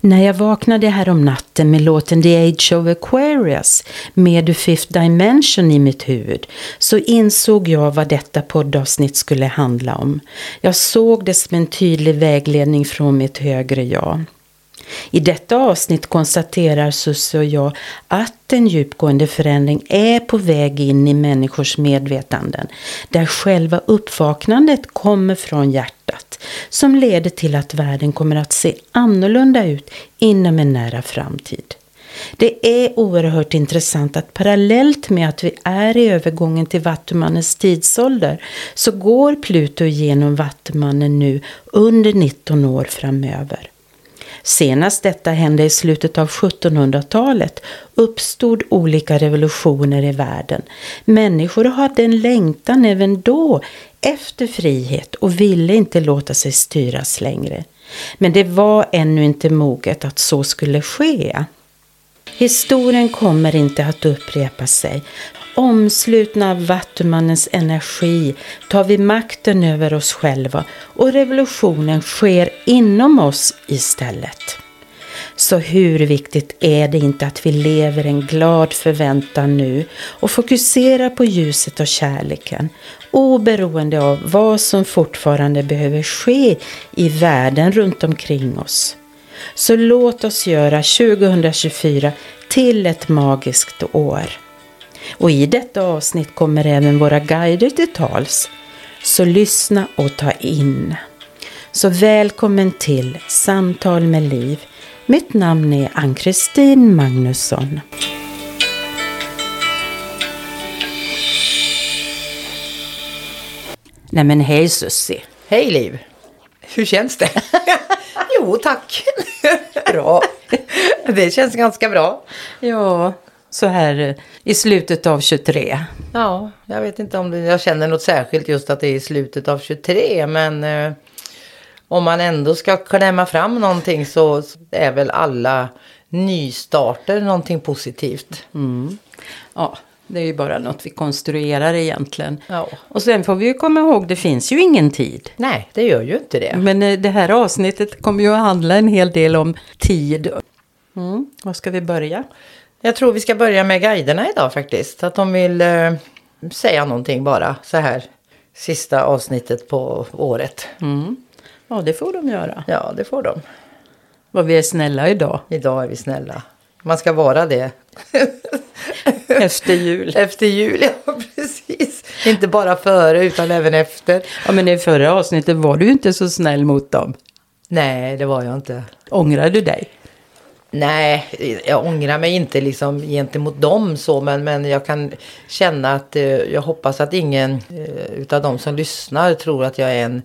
När jag vaknade här om natten med låten The Age of Aquarius med The Fifth Dimension i mitt huvud så insåg jag vad detta poddavsnitt skulle handla om. Jag såg det som en tydlig vägledning från mitt högre jag. I detta avsnitt konstaterar Susse och jag att en djupgående förändring är på väg in i människors medvetanden. Där själva uppvaknandet kommer från hjärtat. Som leder till att världen kommer att se annorlunda ut inom en nära framtid. Det är oerhört intressant att parallellt med att vi är i övergången till Vattumannens tidsålder så går Pluto igenom Vattumannen nu under 19 år framöver. Senast detta hände i slutet av 1700-talet uppstod olika revolutioner i världen. Människor hade en längtan även då efter frihet och ville inte låta sig styras längre. Men det var ännu inte moget att så skulle ske. Historien kommer inte att upprepa sig. Omslutna av Vattumannens energi tar vi makten över oss själva och revolutionen sker inom oss istället. Så hur viktigt är det inte att vi lever en glad förväntan nu och fokuserar på ljuset och kärleken oberoende av vad som fortfarande behöver ske i världen runt omkring oss. Så låt oss göra 2024 till ett magiskt år. Och i detta avsnitt kommer även våra guider till tals. Så lyssna och ta in. Så välkommen till Samtal med Liv. Mitt namn är Ann-Kristin Magnusson. Nej men hej Sussi. Hej Liv! Hur känns det? jo tack! bra. Det känns ganska bra. Ja, så här eh, i slutet av 23. Ja, jag vet inte om det, jag känner något särskilt just att det är i slutet av 23 men eh, om man ändå ska klämma fram någonting så är väl alla nystarter någonting positivt. Mm. Ja, det är ju bara något vi konstruerar egentligen. Ja. Och sen får vi ju komma ihåg, det finns ju ingen tid. Nej, det gör ju inte det. Men eh, det här avsnittet kommer ju att handla en hel del om tid. Mm. Var ska vi börja? Jag tror vi ska börja med guiderna idag faktiskt. Att de vill eh, säga någonting bara så här sista avsnittet på året. Mm. Ja, det får de göra. Ja, det får de. Vad vi är snälla idag. Idag är vi snälla. Man ska vara det. Efter jul. Efter jul, ja precis. Inte bara före utan även efter. Ja, men i förra avsnittet var du inte så snäll mot dem. Nej, det var jag inte. Ångrar du dig? Nej, jag ångrar mig inte liksom gentemot dem så men, men jag kan känna att eh, jag hoppas att ingen eh, utav dem som lyssnar tror att jag är en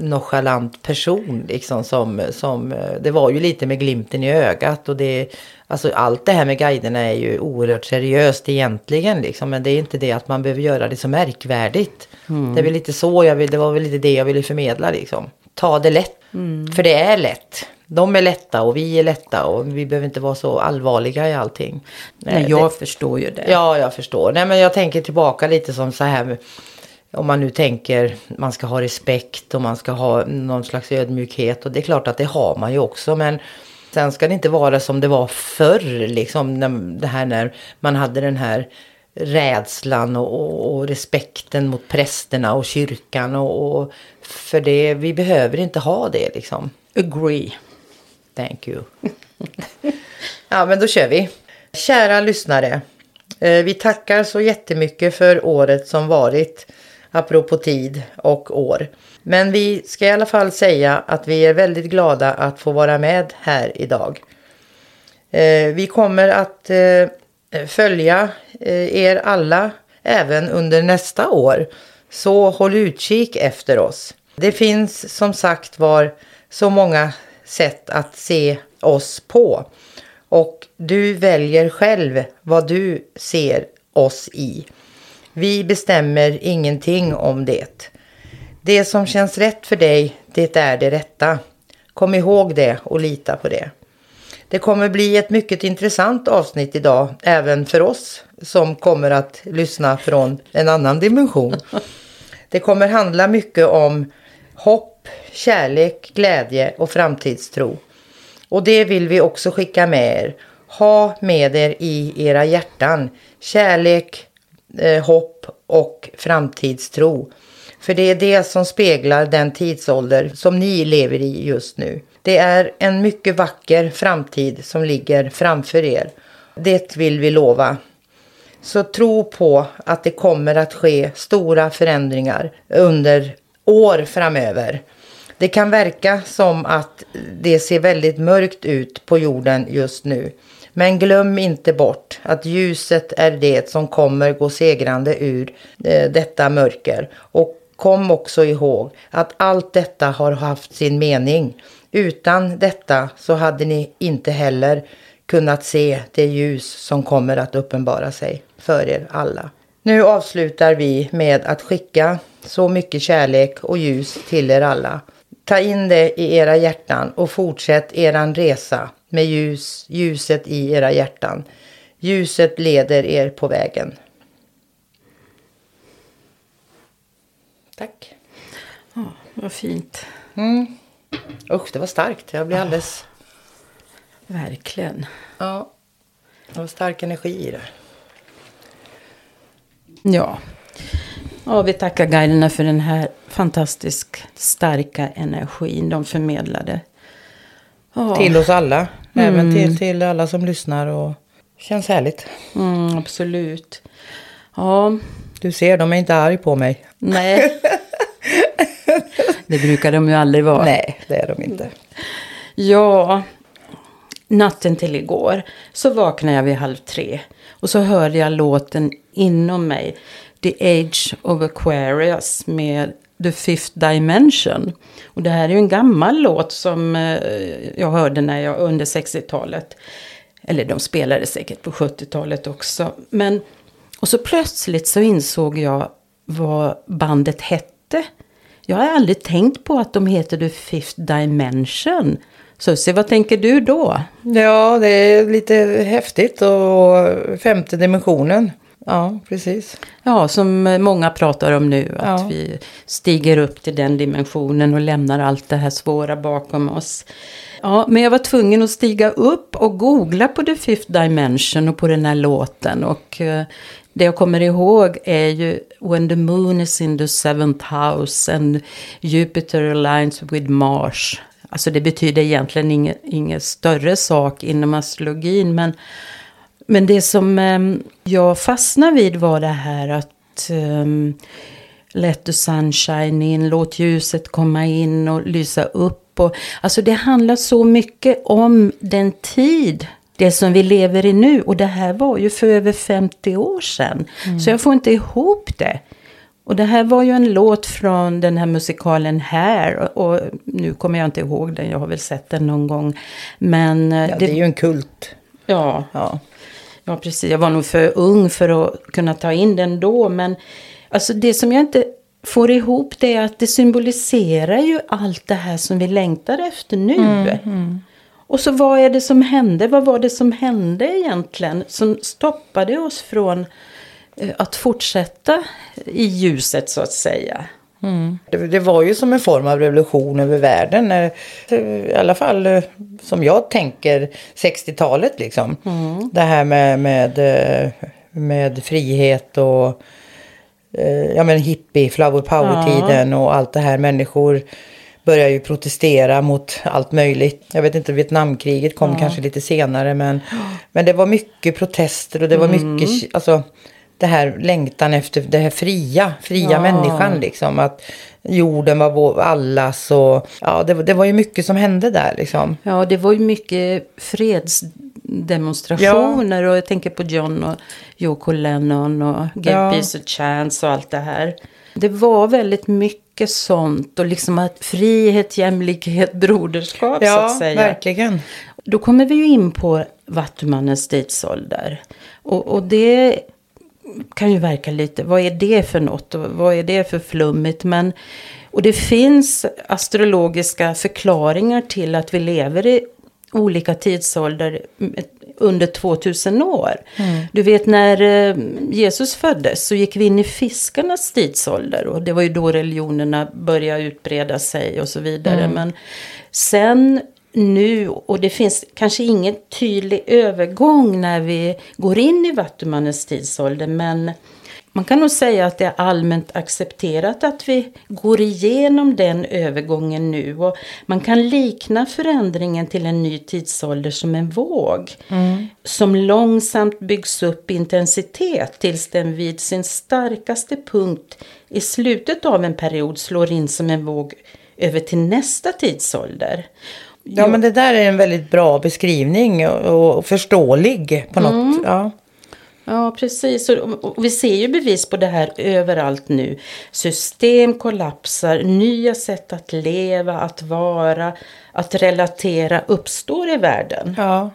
nonchalant person liksom som, som eh, det var ju lite med glimten i ögat och det alltså allt det här med guiderna är ju oerhört seriöst egentligen liksom men det är inte det att man behöver göra det så märkvärdigt. Det är väl lite så jag vill, det var väl lite det jag ville förmedla liksom. Ta det lätt, för det är lätt de är lätta och vi är lätta och vi behöver inte vara så allvarliga i allting. Nej, jag det, förstår ju det. Ja, jag förstår. Nej, men jag tänker tillbaka lite som så här. Om man nu tänker man ska ha respekt och man ska ha någon slags ödmjukhet. Och det är klart att det har man ju också. Men sen ska det inte vara som det var förr. Liksom det här när man hade den här rädslan och, och, och, respekten mot prästerna och kyrkan. Och, och, för det, vi behöver inte ha det liksom. Agree. Thank you. Ja, men då kör vi. Kära lyssnare. Eh, vi tackar så jättemycket för året som varit. Apropå tid och år. Men vi ska i alla fall säga att vi är väldigt glada att få vara med här idag. Eh, vi kommer att eh, följa eh, er alla även under nästa år. Så håll utkik efter oss. Det finns som sagt var så många sätt att se oss på. Och du väljer själv vad du ser oss i. Vi bestämmer ingenting om det. Det som känns rätt för dig, det är det rätta. Kom ihåg det och lita på det. Det kommer bli ett mycket intressant avsnitt idag, även för oss som kommer att lyssna från en annan dimension. Det kommer handla mycket om hopp, kärlek, glädje och framtidstro. Och det vill vi också skicka med er. Ha med er i era hjärtan kärlek, eh, hopp och framtidstro. För det är det som speglar den tidsålder som ni lever i just nu. Det är en mycket vacker framtid som ligger framför er. Det vill vi lova. Så tro på att det kommer att ske stora förändringar under år framöver. Det kan verka som att det ser väldigt mörkt ut på jorden just nu. Men glöm inte bort att ljuset är det som kommer gå segrande ur eh, detta mörker. Och kom också ihåg att allt detta har haft sin mening. Utan detta så hade ni inte heller kunnat se det ljus som kommer att uppenbara sig för er alla. Nu avslutar vi med att skicka så mycket kärlek och ljus till er alla. Ta in det i era hjärtan och fortsätt eran resa med ljus, ljuset i era hjärtan. Ljuset leder er på vägen. Tack. Ja, vad fint. Mm. Usch, det var starkt. Jag blir alldeles... Verkligen. Ja, det var stark energi i det. Ja. ja, vi tackar guiderna för den här fantastiskt starka energin de förmedlade. Ja. Till oss alla. Mm. Även till, till alla som lyssnar. och Känns härligt. Mm, absolut. Ja. Du ser, de är inte arg på mig. Nej. det brukar de ju aldrig vara. Nej, det är de inte. Ja, natten till igår så vaknade jag vid halv tre. Och så hörde jag låten inom mig. The Age of Aquarius med The Fifth Dimension. Och det här är ju en gammal låt som eh, jag hörde när jag under 60-talet. Eller de spelade säkert på 70-talet också. Men, och så plötsligt så insåg jag vad bandet hette. Jag har aldrig tänkt på att de heter The Fifth Dimension. Susie, vad tänker du då? Ja, det är lite häftigt och femte dimensionen. Ja, precis. Ja, som många pratar om nu. Att ja. vi stiger upp till den dimensionen och lämnar allt det här svåra bakom oss. Ja, men jag var tvungen att stiga upp och googla på The Fifth Dimension och på den här låten. Och uh, det jag kommer ihåg är ju When the moon is in the seventh house and Jupiter aligns with Mars. Alltså det betyder egentligen inget, inget större sak inom astrologin. Men, men det som um, jag fastnade vid var det här att um, Let the sunshine in, låt ljuset komma in och lysa upp. Och, alltså det handlar så mycket om den tid det som vi lever i nu. Och det här var ju för över 50 år sedan. Mm. Så jag får inte ihop det. Och det här var ju en låt från den här musikalen här. Och nu kommer jag inte ihåg den, jag har väl sett den någon gång. Men eh, ja, det, det är ju en kult. Ja, ja. Ja, precis. Jag var nog för ung för att kunna ta in den då. Men alltså det som jag inte får ihop det är att det symboliserar ju allt det här som vi längtar efter nu. Mm, mm. Och så vad är det som hände? Vad var det som hände egentligen som stoppade oss från Eh, att fortsätta i ljuset så att säga. Mm. Det, det, var ju som en form av revolution över världen. I alla fall eh, som jag tänker 60-talet liksom. Mm. Det här med, med, eh, med frihet och ja men hippie, flower power-tiden ja. och allt det här. Människor började ju protestera mot allt möjligt. Jag vet inte, Vietnamkriget kom kanske lite senare men, men det var mycket protester och det var Mm. mycket, alltså det här längtan efter det här fria, fria Ja. människan liksom. Att jorden var vår, allas och ja, det, var- det var ju mycket som hände där liksom. Ja, det var ju mycket fredsdemonstrationer och jag tänker på John och Yoko Lennon och Give Ja. Peace a Chance och allt det här. Det var väldigt mycket sånt och liksom att frihet, jämlikhet, broderskap så Ja, att säga. verkligen. Då kommer vi ju in på Vattumannens tidsålder. Och, och det kan ju verka lite, vad är det för något och vad är det för flummigt? Men, och det finns astrologiska förklaringar till att vi lever i olika tidsålder mm, under 2000 år. Du vet när eh, Jesus föddes så gick vi in i fiskarnas tidsålder och det var ju då religionerna började utbreda sig och så vidare. Men sen nu, och det finns kanske ingen tydlig övergång när vi går in i Vattumannens tidsålder, men man kan nog säga att det är allmänt accepterat att vi går igenom den övergången nu. Och man kan likna förändringen till en ny tidsålder som en våg. Som långsamt byggs upp i intensitet tills den vid sin starkaste punkt i slutet av en period slår in som en våg över till nästa tidsålder. Ja, men det där är en väldigt bra beskrivning och, och förståelig på något. Mm. Ja. Ja, precis. Och, vi ser ju bevis på det här överallt nu. System kollapsar, nya sätt att leva, att vara, att relatera uppstår i världen. ja.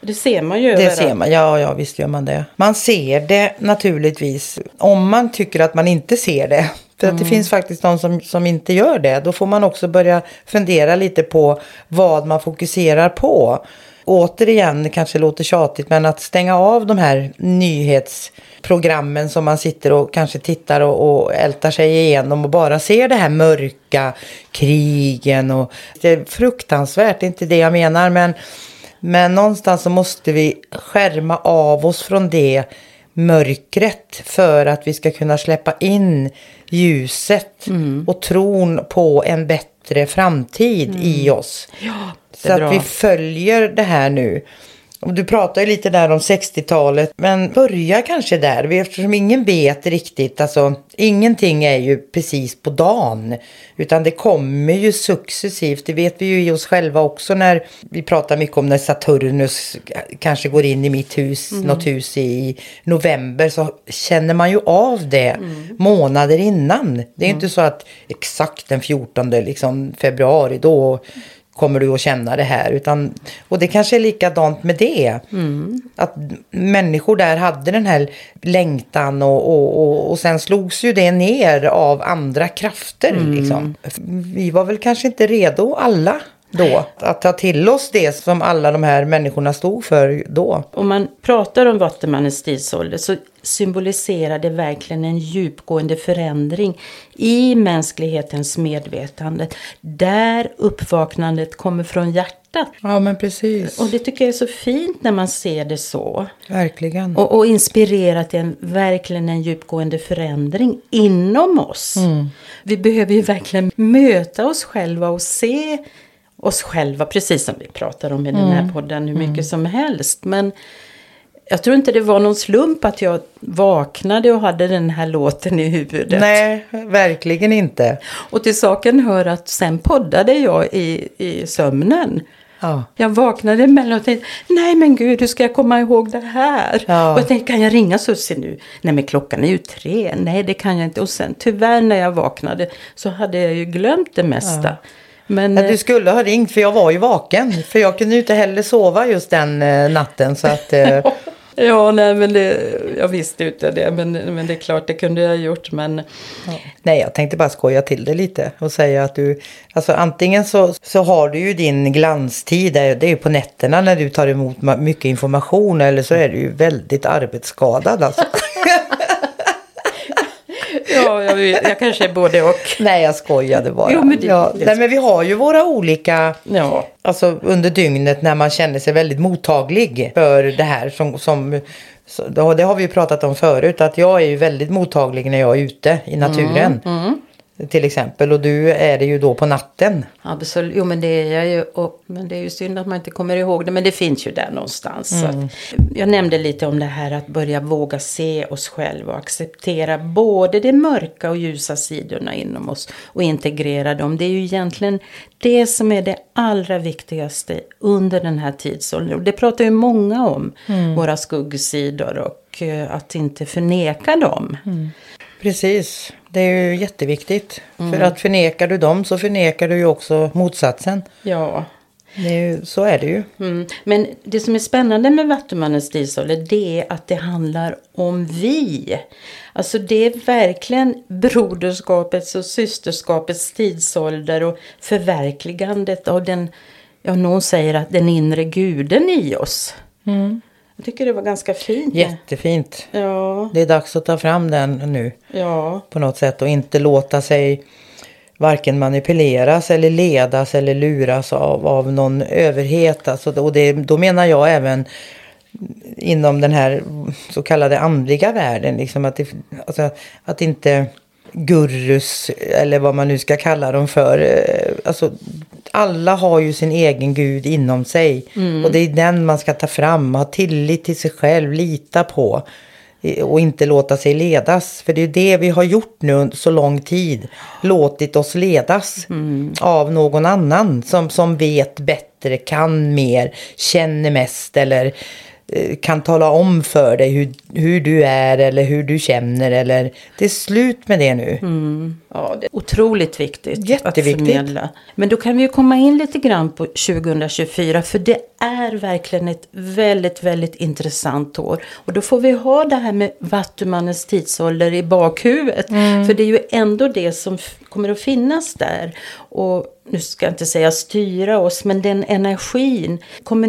Det ser man ju Det överallt. ser man, ja, ja visst gör man det. Man ser det naturligtvis om man tycker att man inte ser det. För att det finns faktiskt de som, som inte gör det. Då får man också börja fundera lite på vad man fokuserar på. Återigen, det kanske låter tjatigt, men att stänga av de här nyhetsprogrammen som man sitter och kanske tittar och, och ältar sig igenom och bara ser det här mörka, krigen och det är fruktansvärt, det är inte det jag menar, men men någonstans så måste vi skärma av oss från det mörkret för att vi ska kunna släppa in ljuset och tron på en bättre framtid i oss. Ja, Så att vi följer det här nu. Du pratar ju lite där om 60-talet, men börja kanske där, eftersom ingen vet riktigt, alltså ingenting är ju precis på dagen, utan det kommer ju successivt, det vet vi ju i oss själva också när vi pratar mycket om när Saturnus kanske går in i mitt hus, något hus i november, så känner man ju av det månader innan. Det är ju inte så att exakt den 14 liksom, februari då kommer du att känna det här. Utan, och det kanske är likadant med det. Att människor där hade den här längtan och, och, och, och sen slogs ju det ner av andra krafter. Liksom. Vi var väl kanske inte redo alla då att ta till oss det som alla de här människorna stod för då. Om man pratar om Vattumannens tidsålder så symboliserar det verkligen en djupgående förändring i mänsklighetens medvetande. Där uppvaknandet kommer från hjärtat. Ja men precis. Och det tycker jag är så fint när man ser det så. Verkligen. Och, och inspirera till en, verkligen en djupgående förändring inom oss. Vi behöver ju verkligen möta oss själva och se oss själva, precis som vi pratar om i den här podden, hur mycket som helst. Men jag tror inte det var någon slump att jag vaknade och hade den här låten i huvudet. Nej, verkligen inte. Och till saken hör att sen poddade jag i, i sömnen. Ja. Jag vaknade emellan och tänkte, nej men gud, hur ska jag komma ihåg det här? Ja. Och jag tänkte, kan jag ringa Susie nu? Nej men klockan är ju tre, nej det kan jag inte. Och sen tyvärr när jag vaknade så hade jag ju glömt det mesta. Men, Ja, eh, du skulle ha ringt för jag var ju vaken. För jag kunde ju inte heller sova just den eh, natten. Så att, eh, ja, nej men det, jag visste ju inte det, men, men det är klart det kunde jag ha gjort. Men nej, jag tänkte bara skoja till det lite och säga att du, alltså antingen så, så har du ju din glanstid, det är ju på nätterna när du tar emot mycket information eller så är du ju väldigt arbetsskadad alltså. ja, jag, jag kanske är både och. nej, jag skojade bara. Jo, men det- ja, det- nej, men vi har ju våra olika Ja, Alltså under dygnet när man känner sig väldigt mottaglig för det här som, som så, det har- vi ju pratat om förut att jag är ju väldigt mottaglig när jag är ute i naturen. Till exempel. Och du är det ju då på natten. Absolut, jo men det är jag ju. Och, men det är ju synd att man inte kommer ihåg det. Men det finns ju där någonstans. Så att, jag nämnde lite om det här att börja våga se oss själva och acceptera både de mörka och ljusa sidorna inom oss. Och integrera dem. Det är ju egentligen det som är det allra viktigaste under den här tidsåldern. Och det pratar ju många om. Våra skuggsidor och eh, att inte förneka dem. Precis, det är ju jätteviktigt. För att förnekar du dem så förnekar du ju också motsatsen. Ja. Det är ju, så är det ju. Mm. Men det som är spännande med Vattumannens tidsålder det är att det handlar om vi. Alltså det är verkligen broderskapets och systerskapets tidsålder och förverkligandet av den, ja någon säger att den inre guden i oss. Jag tycker det var ganska fint. Jättefint. Ja, Det är dags att ta fram den nu ja, på något sätt och inte låta sig varken manipuleras eller ledas eller luras av, av någon överhet. Alltså, och det, då menar jag även inom den här så kallade andliga världen. Liksom att, det, alltså, att inte gurus eller vad man nu ska kalla dem för. eh, Alltså, alla har ju sin egen gud inom sig. Och det är den man ska ta fram. Ha tillit till sig själv, lita på. Och inte låta sig ledas. För det är det vi har gjort nu under så lång tid. Låtit oss ledas av någon annan som, som vet bättre, kan mer, känner mest eller kan tala om för dig hur, hur du är eller hur du känner. Eller, det är slut med det nu. ja. Det är otroligt viktigt Jätteviktigt. att förmedla. Men då kan vi ju komma in lite grann på 2024. För det är verkligen ett väldigt, väldigt intressant år. Och då får vi ha det här med Vattumannens tidsålder i bakhuvudet. För det är ju ändå det som kommer att finnas där. Och nu ska jag inte säga styra oss, men den energin kommer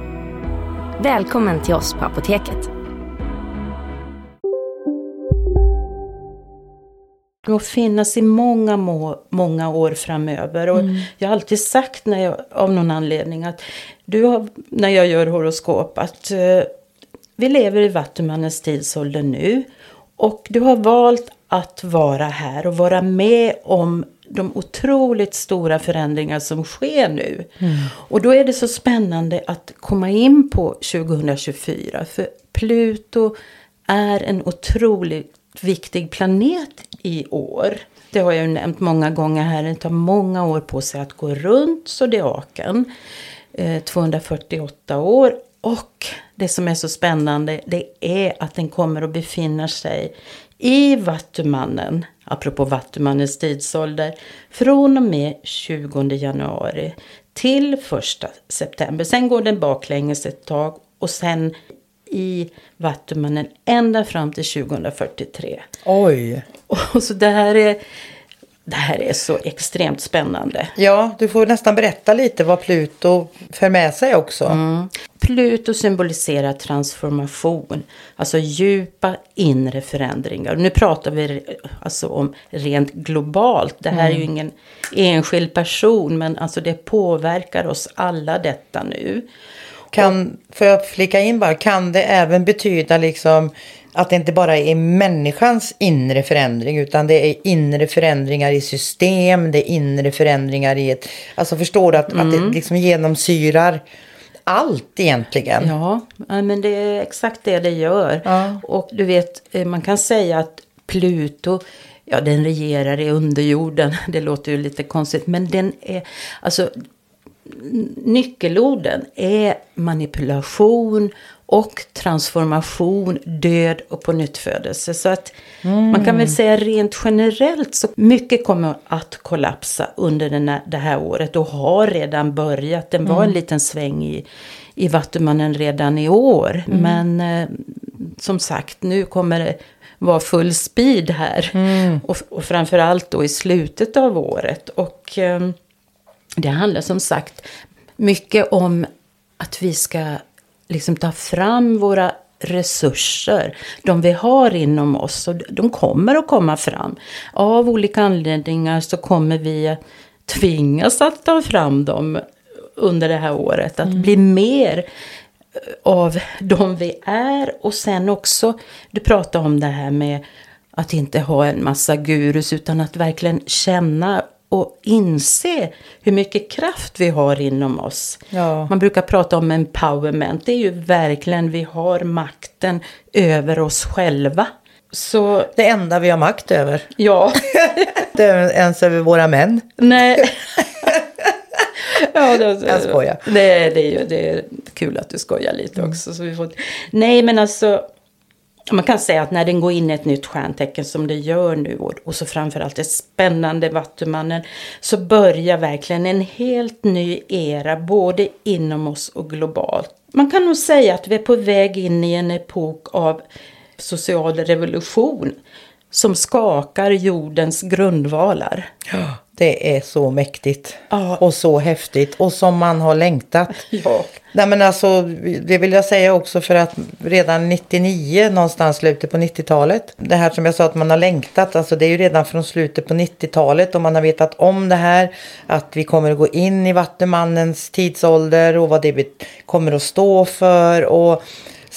Välkommen till oss på Apoteket. kommer att finnas i många, må, många år framöver. Och Jag har alltid sagt när jag, av någon anledning att du har, när jag gör horoskop att eh, vi lever i Vattumannens tidsålder nu. Och du har valt att vara här och vara med om de otroligt stora förändringar som sker nu. Och då är det så spännande att komma in på 2024. För Pluto är en otroligt viktig planet i år. Det har jag ju nämnt många gånger här. Det tar många år på sig att gå runt zodiaken. Eh, 248 år. Och det som är så spännande det är att den kommer att befinna sig i Vattumannen, apropå Vattumannens tidsålder, från och med 20 januari till 1 september. Sen går den baklänges ett tag och sen i Vattumannen ända fram till 2043. Oj. Och så det här är, det här är så extremt spännande. Ja, du får nästan berätta lite vad Pluto för med sig också. Pluto symboliserar transformation, alltså djupa inre förändringar. Nu pratar vi alltså om rent globalt. Det här är ju ingen enskild person, men alltså det påverkar oss alla detta nu. Kan, får jag flika in bara, kan det även betyda liksom att det inte bara är människans inre förändring utan det är inre förändringar i system, det är inre förändringar i ett... Alltså förstår du att, att det liksom genomsyrar allt egentligen. Ja, ja, men det är exakt det det gör. Ja. Och du vet, eh, man kan säga att Pluto, ja den regerar i underjorden. Det låter ju lite konstigt, men den är, alltså nyckelorden är manipulation och transformation, död och på nyttfödelse. Så att man kan väl säga rent generellt så mycket kommer att kollapsa under den här, det här året och har redan börjat. Den var en liten sväng i, i Vattumannen redan i år. Men eh, som sagt, nu kommer det vara full speed här. Och, och framförallt då i slutet av året. Och eh, det handlar som sagt mycket om att vi ska liksom ta fram våra resurser, de vi har inom oss. Och de kommer att komma fram. Av olika anledningar så kommer vi tvingas att ta fram dem under det här året. Att bli mer av de vi är. Och sen också, du pratade om det här med att inte ha en massa gurus utan att verkligen känna och inse hur mycket kraft vi har inom oss. Ja. Man brukar prata om empowerment. Det är ju verkligen vi har makten över oss själva. Så Det enda vi har makt över. ja, Det är ens över våra män. nej. ja, det, Jag skojar. Det, det, är ju, det är kul att du skojar lite också. Så vi får... Nej, men alltså. Man kan säga att när den går in i ett nytt stjärntecken som det gör nu och, så framförallt ett spännande Vattumannen så börjar verkligen en helt ny era både inom oss och globalt. Man kan nog säga att vi är på väg in i en epok av social revolution som skakar jordens grundvalar. Det är så mäktigt. Ja. Och så häftigt. Och som man har längtat. Ja. Nej men alltså, det vill jag säga också för att redan 99, någonstans slutet på 90-talet. Det här som jag sa att man har längtat, alltså det är ju redan från slutet på 90-talet och man har vetat om det här. Att vi kommer att gå in i Vattumannens tidsålder och vad det kommer att stå för. Och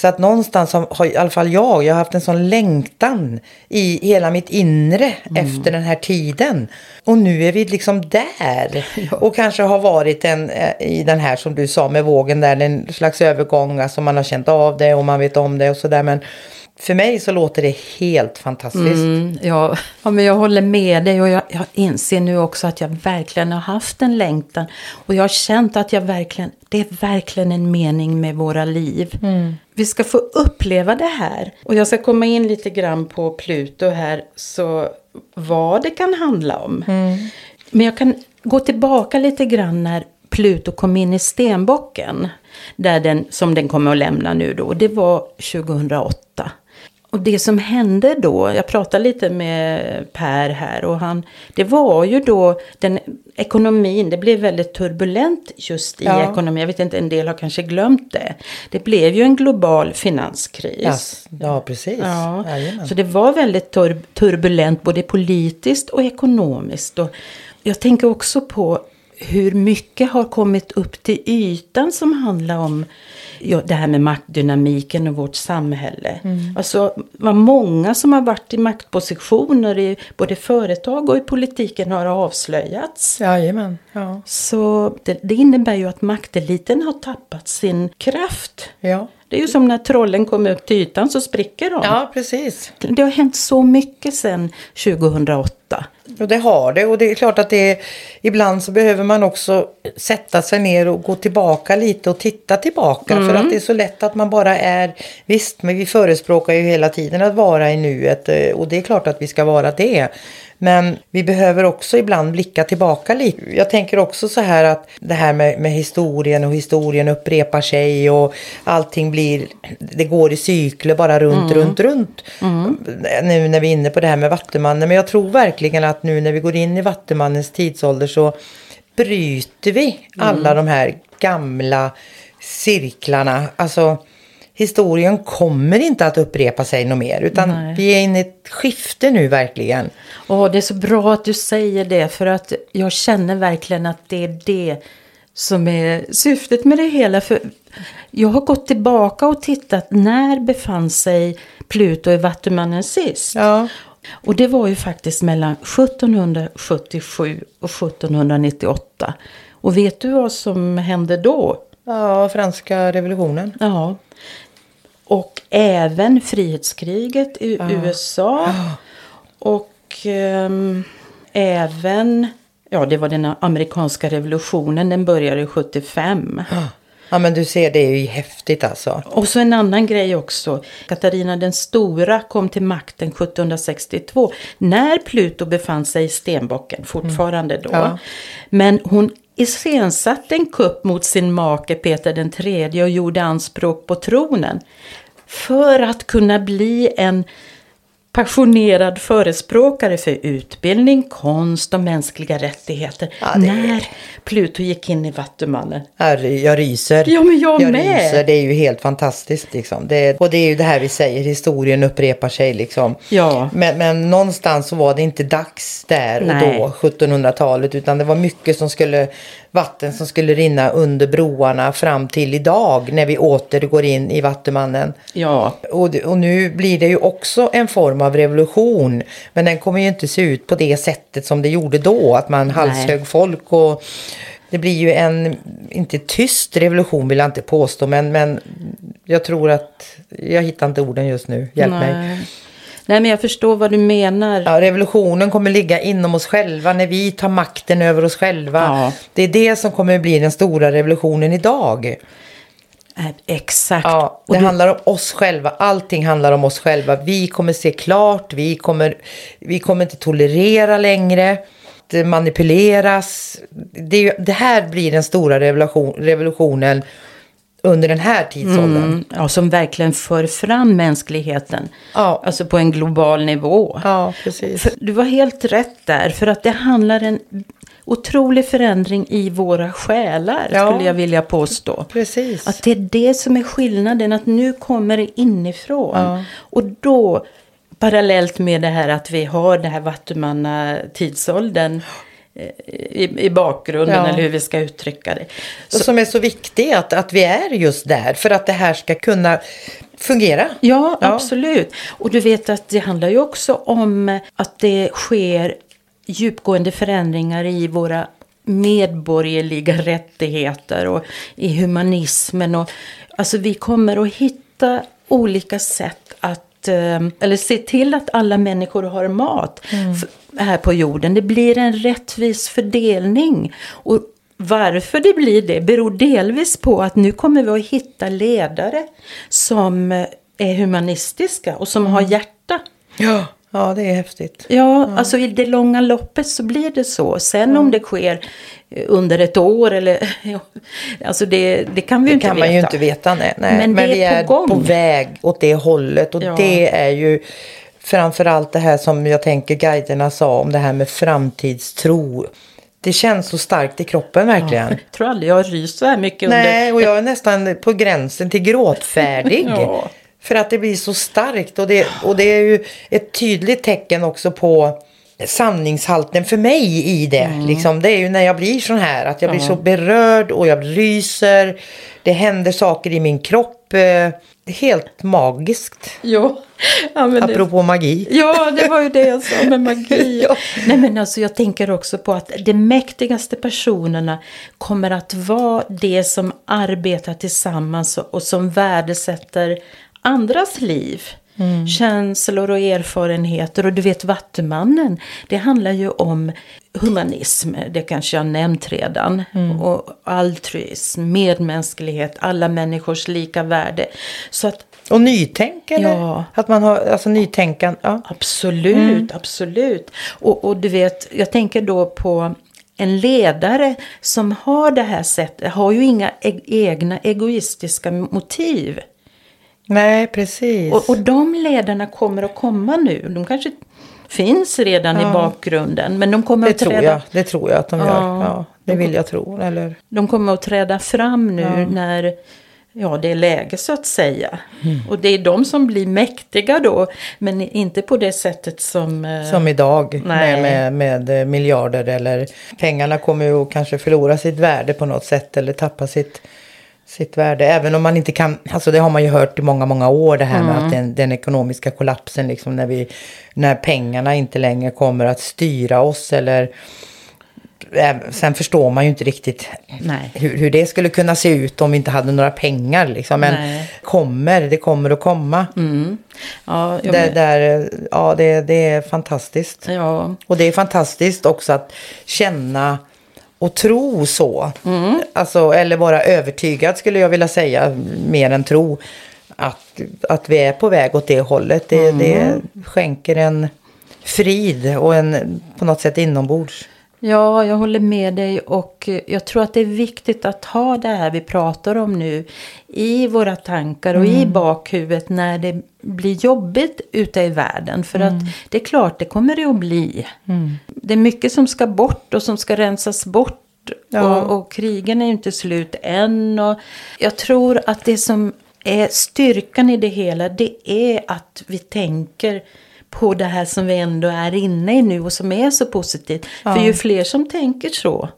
så att någonstans har, i alla fall jag, jag har haft en sån längtan i hela mitt inre efter den här tiden. Och nu är vi liksom där. Och kanske har varit en, eh, i den här som du sa med vågen där, en slags övergång, alltså man har känt av det och man vet om det och sådär. Men för mig så låter det helt fantastiskt. Mm, ja, ja, men jag håller med dig och jag, jag inser nu också att jag verkligen har haft en längtan. Och jag har känt att jag verkligen, det är verkligen en mening med våra liv. Vi ska få uppleva det här. Och jag ska komma in lite grann på Pluto här, så vad det kan handla om. Men jag kan gå tillbaka lite grann när Pluto kom in i stenbocken. Där den, som den kommer att lämna nu då. Det var 2008. Och det som hände då, jag pratade lite med Per här och han, det var ju då den ekonomin, det blev väldigt turbulent just i Ja. ekonomin. Jag vet inte, en del har kanske glömt det. Det blev ju en global finanskris. Yes. Ja, precis. Ja, Jajamän. så det var väldigt tur turbulent både politiskt och ekonomiskt. Och jag tänker också på hur mycket har kommit upp till ytan som handlar om ja, det här med maktdynamiken och vårt samhälle. Alltså vad många som har varit i maktpositioner i både företag och i politiken har avslöjats. Jajamän. Ja. Så det, det innebär ju att makteliten har tappat sin kraft. Ja. Det är ju som när trollen kommer upp till ytan så spricker de. ja, precis. Det har hänt så mycket sedan 2008. Och det har det. Och det är klart att det är, ibland så behöver man också sätta sig ner och gå tillbaka lite och titta tillbaka. För att det är så lätt att man bara är, visst men vi förespråkar ju hela tiden att vara i nuet eh, och det är klart att vi ska vara det. Men vi behöver också ibland blicka tillbaka lite. Jag tänker också så här att det här med, med historien och historien upprepar sig och allting blir, det går i cykler bara runt, runt, runt. Nu när vi är inne på det här med Vattumannen. Men jag tror verkligen att nu när vi går in i Vattumannens tidsålder så bryter vi alla de här gamla cirklarna. Alltså historien kommer inte att upprepa sig något mer. Utan Nej. vi är inne i ett skifte nu verkligen. Åh, det är så bra att du säger det för att jag känner verkligen att det är det som är syftet med det hela. För jag har gått tillbaka och tittat när befann sig Pluto i Vattumannen sist. Ja. Och det var ju faktiskt mellan 1777 och 1798. Och vet du vad som hände då? Ja, franska revolutionen. Ja. Och även frihetskriget i USA. Och ehm, även, ja det var den amerikanska revolutionen, den började 75. Ja, men du ser, det är ju häftigt alltså. Och så en annan grej också. Katarina den stora kom till makten 1762 när Pluto befann sig i stenbocken fortfarande då. Ja. Men hon iscensatte en kupp mot sin make Peter den tredje och gjorde anspråk på tronen. För att kunna bli en passionerad förespråkare för utbildning, konst och mänskliga rättigheter. Ja, det är- När Pluto gick in i Vattumannen. Jag, ry- jag ryser. Ja, men jag med. ryser. Det är ju helt fantastiskt liksom. Det, och det är ju det här vi säger, historien upprepar sig liksom. Ja. Men, men någonstans så var det inte dags där och Nej. då, 1700-talet. Utan det var mycket som skulle, vatten som skulle rinna under broarna fram till idag. När vi åter går in i Vattumannen. Ja, Och, och nu blir det ju också en form av revolution. Men den kommer ju inte se ut på det sättet som det gjorde då. Att man halshögg folk och det blir ju en, inte tyst revolution vill jag inte påstå. Men, men jag tror att, jag hittar inte orden just nu. Hjälp mig. Nej. Men jag förstår vad du menar. Ja, revolutionen kommer ligga inom oss själva när vi tar makten över oss själva. Ja. Det är det som kommer bli den stora revolutionen idag. Eh, Exakt. Ja, det du- handlar om oss själva. Allting handlar om oss själva. Vi kommer se klart. Vi kommer, vi kommer inte tolerera längre. Det manipuleras. Det, det här blir den stora revolution, revolutionen under den här tidsåldern. Mm, ja, som verkligen för fram mänskligheten. Ja. Alltså på en global nivå. Ja, precis. För, du var helt rätt där. För att det handlar en otrolig förändring i våra själar. Ja. Skulle jag vilja påstå. Precis. Att det är det som är skillnaden. Att nu kommer det inifrån. Ja. Och då, parallellt med det här att vi har det här Vattumanna tidsåldern i, i bakgrunden. Ja. Eller hur vi ska uttrycka det. Och som är så viktig att, att vi är just där. För att det här ska kunna fungera. Ja, Ja. absolut. Och du vet att det handlar ju också om att det sker djupgående förändringar i våra medborgerliga rättigheter och i humanismen. Och, alltså vi kommer att hitta olika sätt att, eh, eller se till att alla människor har mat f- här på jorden. Det blir en rättvis fördelning. Och varför det blir det beror delvis på att nu kommer vi att hitta ledare som eh, är humanistiska och som har hjärta. Ja. Ja, det är häftigt. Ja, alltså i det långa loppet så blir det så. Sen om det sker eh, under ett år eller... Ja, alltså det, det kan vi Det inte kan veta. man ju inte veta. Nej, nej. Men Men, det vi är på är på väg åt det hållet. Och Ja. det är ju framförallt det här som jag tänker guiderna sa om det här med framtidstro. Det känns så starkt i kroppen verkligen. Jag tror aldrig jag har ryst så här mycket Nej, under... och jag är nästan på gränsen till gråtfärdig. Ja. För att det blir så starkt. Och det, och det är ju ett tydligt tecken också på sanningshalten för mig i det. Liksom, det är ju när jag blir sån här. Att jag blir så berörd och jag ryser. Det händer saker i min kropp. eh, Det helt magiskt. Ja, ja men det... Apropå magi. Ja, det var ju det jag sa med magi. Ja. Nej, men alltså jag tänker också på att de mäktigaste personerna kommer att vara det som arbetar tillsammans och som värdesätter andras liv. Känslor och erfarenheter. Och du vet Vattumannen, det handlar ju om humanism, det kanske jag nämnt redan. Och altruism, medmänsklighet, alla människors lika värde. Så att Och nytänkande. Ja. Att man har, alltså nytänkan. Ja. Absolut, absolut. Och, och du vet, jag tänker då på en ledare som har det här sättet, har ju inga e- egna egoistiska motiv. Nej, precis. Och, och de ledarna kommer att komma nu. De kanske finns redan i bakgrunden, men de kommer det att tror träda, jag. Det tror jag att de gör. Ja. Ja, det vill jag tro. Eller? de kommer att träda fram nu när ja, det är läge så att säga. Mm. Och det är de som blir mäktiga då, men inte på det sättet som... eh, Som idag Nej. med, med, med eh, miljarder eller pengarna kommer ju att kanske förlora sitt värde på något sätt eller tappa sitt, sitt värde. Även om man inte kan, alltså det har man ju hört i många, många år det här med att den, den ekonomiska kollapsen liksom när vi, när pengarna inte längre kommer att styra oss eller sen förstår man ju inte riktigt hur, hur det skulle kunna se ut om vi inte hade några pengar. Liksom. Men Nej. kommer, det kommer att komma. Ja, jag där, ja, det, det är fantastiskt. ja. Och det är fantastiskt också att känna och tro så. Alltså, eller vara övertygad skulle jag vilja säga, mer än tro. Att, att vi är på väg åt det hållet. Det, det skänker en frid och en på något sätt inombords. Ja, jag håller med dig och jag tror att det är viktigt att ha det här vi pratar om nu i våra tankar och i bakhuvudet när det blir jobbigt ute i världen. För att det är klart, det kommer det att bli. Det är mycket som ska bort och som ska rensas bort. Ja. Och, och krigen är ju inte slut än. Och jag tror att det som är styrkan i det hela, det är att vi tänker på det här som vi ändå är inne i nu och som är så positivt. För ju fler som tänker så,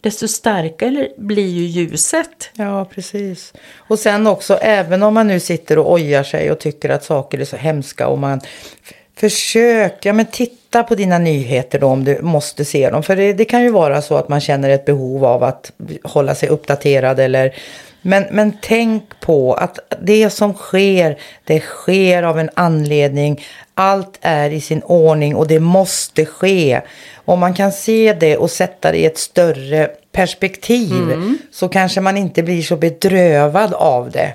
desto starkare blir ju ljuset. Ja, precis. Och sen också, även om man nu sitter och ojar sig och tycker att saker är så hemska och man f- Försök, ja men titta på dina nyheter då om du måste se dem. För det, det kan ju vara så att man känner ett behov av att hålla sig uppdaterad eller men, men tänk på att det som sker, det sker av en anledning. Allt är i sin ordning och det måste ske. Om man kan se det och sätta det i ett större perspektiv så kanske man inte blir så bedrövad av det.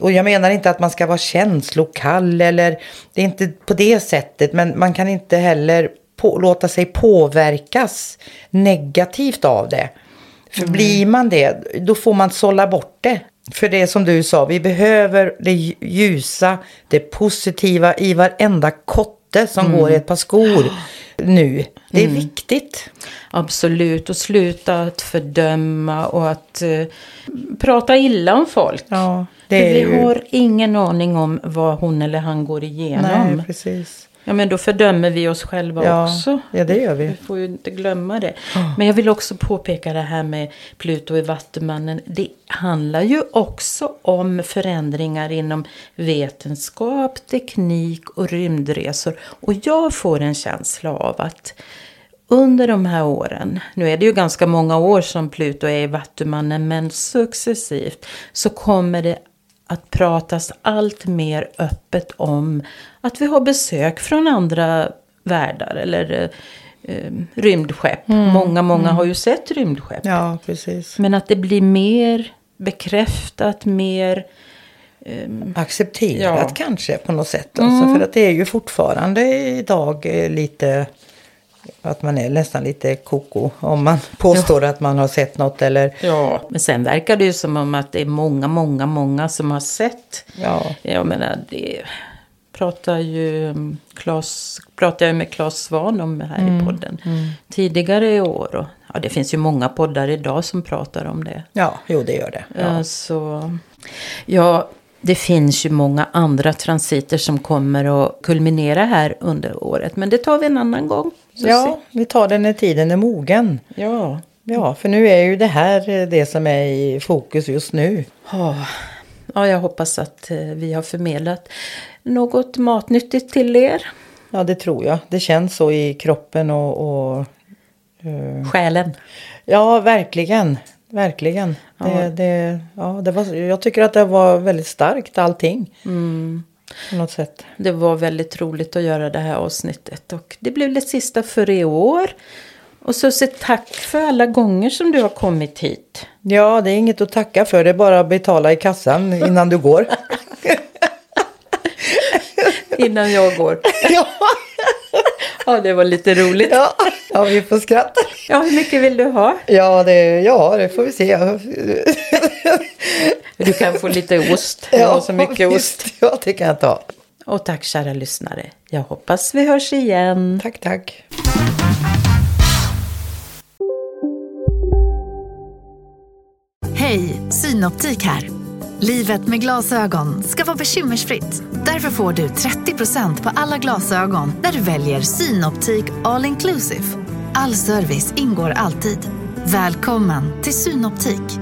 Och jag menar inte att man ska vara känslokall eller det är inte på det sättet. Men man kan inte heller på, låta sig påverkas negativt av det. För blir man det, då får man sålla bort det. För det som du sa, vi behöver det ljusa, det positiva i varenda kotte som går i ett par skor nu. Det är viktigt. Absolut, och sluta att fördöma och att eh, prata illa om folk. Ja, det vi ju... har ingen aning om vad hon eller han går igenom. Nej, precis. Ja, men då fördömer vi oss själva Ja, också. ja, det gör vi. Vi får ju inte glömma det. Men jag vill också påpeka det här med Pluto i Vattumannen. Det handlar ju också om förändringar inom vetenskap, teknik och rymdresor. Och jag får en känsla av att under de här åren, nu är det ju ganska många år som Pluto är i Vattumannen, men successivt så kommer det att pratas allt mer öppet om att vi har besök från andra världar eller eh, eh, rymdskepp. Många, många har ju sett rymdskepp. Ja, precis. Men att det blir mer bekräftat, mer... ehm, accepterat Ja. Mm. kanske på något sätt. Alltså, för att det är ju fortfarande idag eh, lite att man är nästan lite koko om man påstår att man har sett något eller ja. Men sen verkar det ju som om att det är många, många, många som har sett. ja. Jag menar, det pratar ju Claes, pratar jag med Claes Svan om här Mm, i podden tidigare i år. Och, ja, det finns ju många poddar idag som pratar om det. Ja, jo det gör det. Ja. Ja. Så, ja, det finns ju många andra transiter som kommer att kulminera här under året. Men det tar vi en annan gång. Så ja, vi tar det när tiden är mogen. se- ja. Ja, för nu är ju det här eh, det som är i fokus just nu. Ja. ja, jag hoppas att eh, vi har förmedlat något matnyttigt till er. Ja, det tror jag. Det känns så i kroppen och, och eh, Själen. ja, verkligen. Verkligen. Det, det, ja, det var, jag tycker att det var väldigt starkt allting. På något sätt. Det var väldigt roligt att göra det här avsnittet. Och det blev det sista för i år. Och så se tack för alla gånger som du har kommit hit. Ja, det är inget att tacka för. Det är bara att betala i kassan innan du går. Innan jag går. ja, Ja, det var lite roligt. ja, ja, vi får skratta. Ja, hur mycket vill du ha? Ja, det, ja, det får vi se. Du kan få lite ost. Jag har så mycket ost. Ja, det kan jag ta. Och tack kära lyssnare. Jag hoppas vi hörs igen. Tack, tack. Hej, Synoptik här. Livet med glasögon ska vara bekymmersfritt. Därför får du 30% på alla glasögon när du väljer Synoptik All Inclusive. All service ingår alltid. Välkommen till Synoptik.